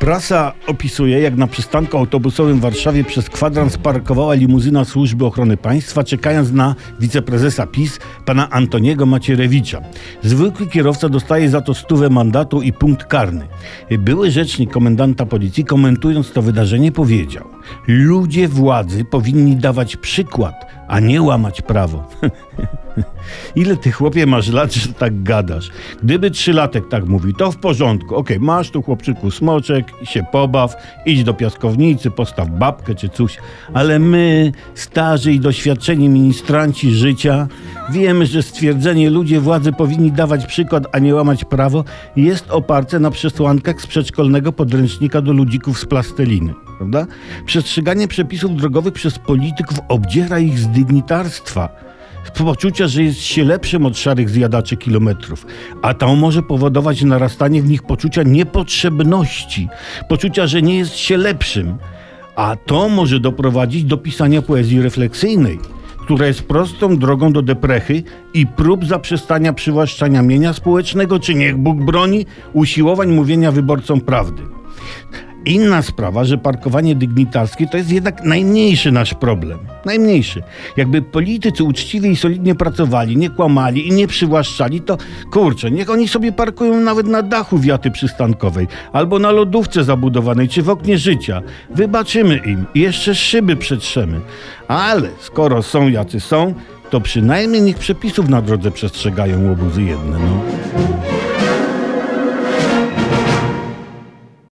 Prasa opisuje, jak na przystanku autobusowym w Warszawie przez kwadrans parkowała limuzyna Służby Ochrony Państwa, czekając na wiceprezesa PiS, pana Antoniego Macierewicza. Zwykły kierowca dostaje za to stówę mandatu i punkt karny. Były rzecznik komendanta policji, komentując to wydarzenie, powiedział: Ludzie władzy powinni dawać przykład, a nie łamać prawo. Ile ty chłopie masz lat, że tak gadasz? Gdyby trzylatek tak mówi, to w porządku. Okej, masz tu chłopczyku smoczek, się pobaw, idź do piaskownicy, postaw babkę czy coś. Ale my, starzy i doświadczeni ministranci życia, wiemy, że stwierdzenie ludzie władzy powinni dawać przykład, a nie łamać prawo, jest oparte na przesłankach z przedszkolnego podręcznika do ludzików z plasteliny. Prawda? Przestrzeganie przepisów drogowych przez polityków obdziera ich z dygnitarstwa poczucia, że jest się lepszym od szarych zjadaczy kilometrów, a to może powodować narastanie w nich poczucia niepotrzebności, poczucia, że nie jest się lepszym, a to może doprowadzić do pisania poezji refleksyjnej, która jest prostą drogą do deprechy i prób zaprzestania przywłaszczania mienia społecznego, czy niech Bóg broni usiłowań mówienia wyborcom prawdy. Inna sprawa, że parkowanie dygnitarskie to jest jednak najmniejszy nasz problem. Najmniejszy. Jakby politycy uczciwie i solidnie pracowali, nie kłamali i nie przywłaszczali, to kurczę, niech oni sobie parkują nawet na dachu wiaty przystankowej, albo na lodówce zabudowanej, czy w oknie życia. Wybaczymy im i jeszcze szyby przetrzemy. Ale skoro są jacy są, to przynajmniej niech przepisów na drodze przestrzegają łobuzy jedne. No.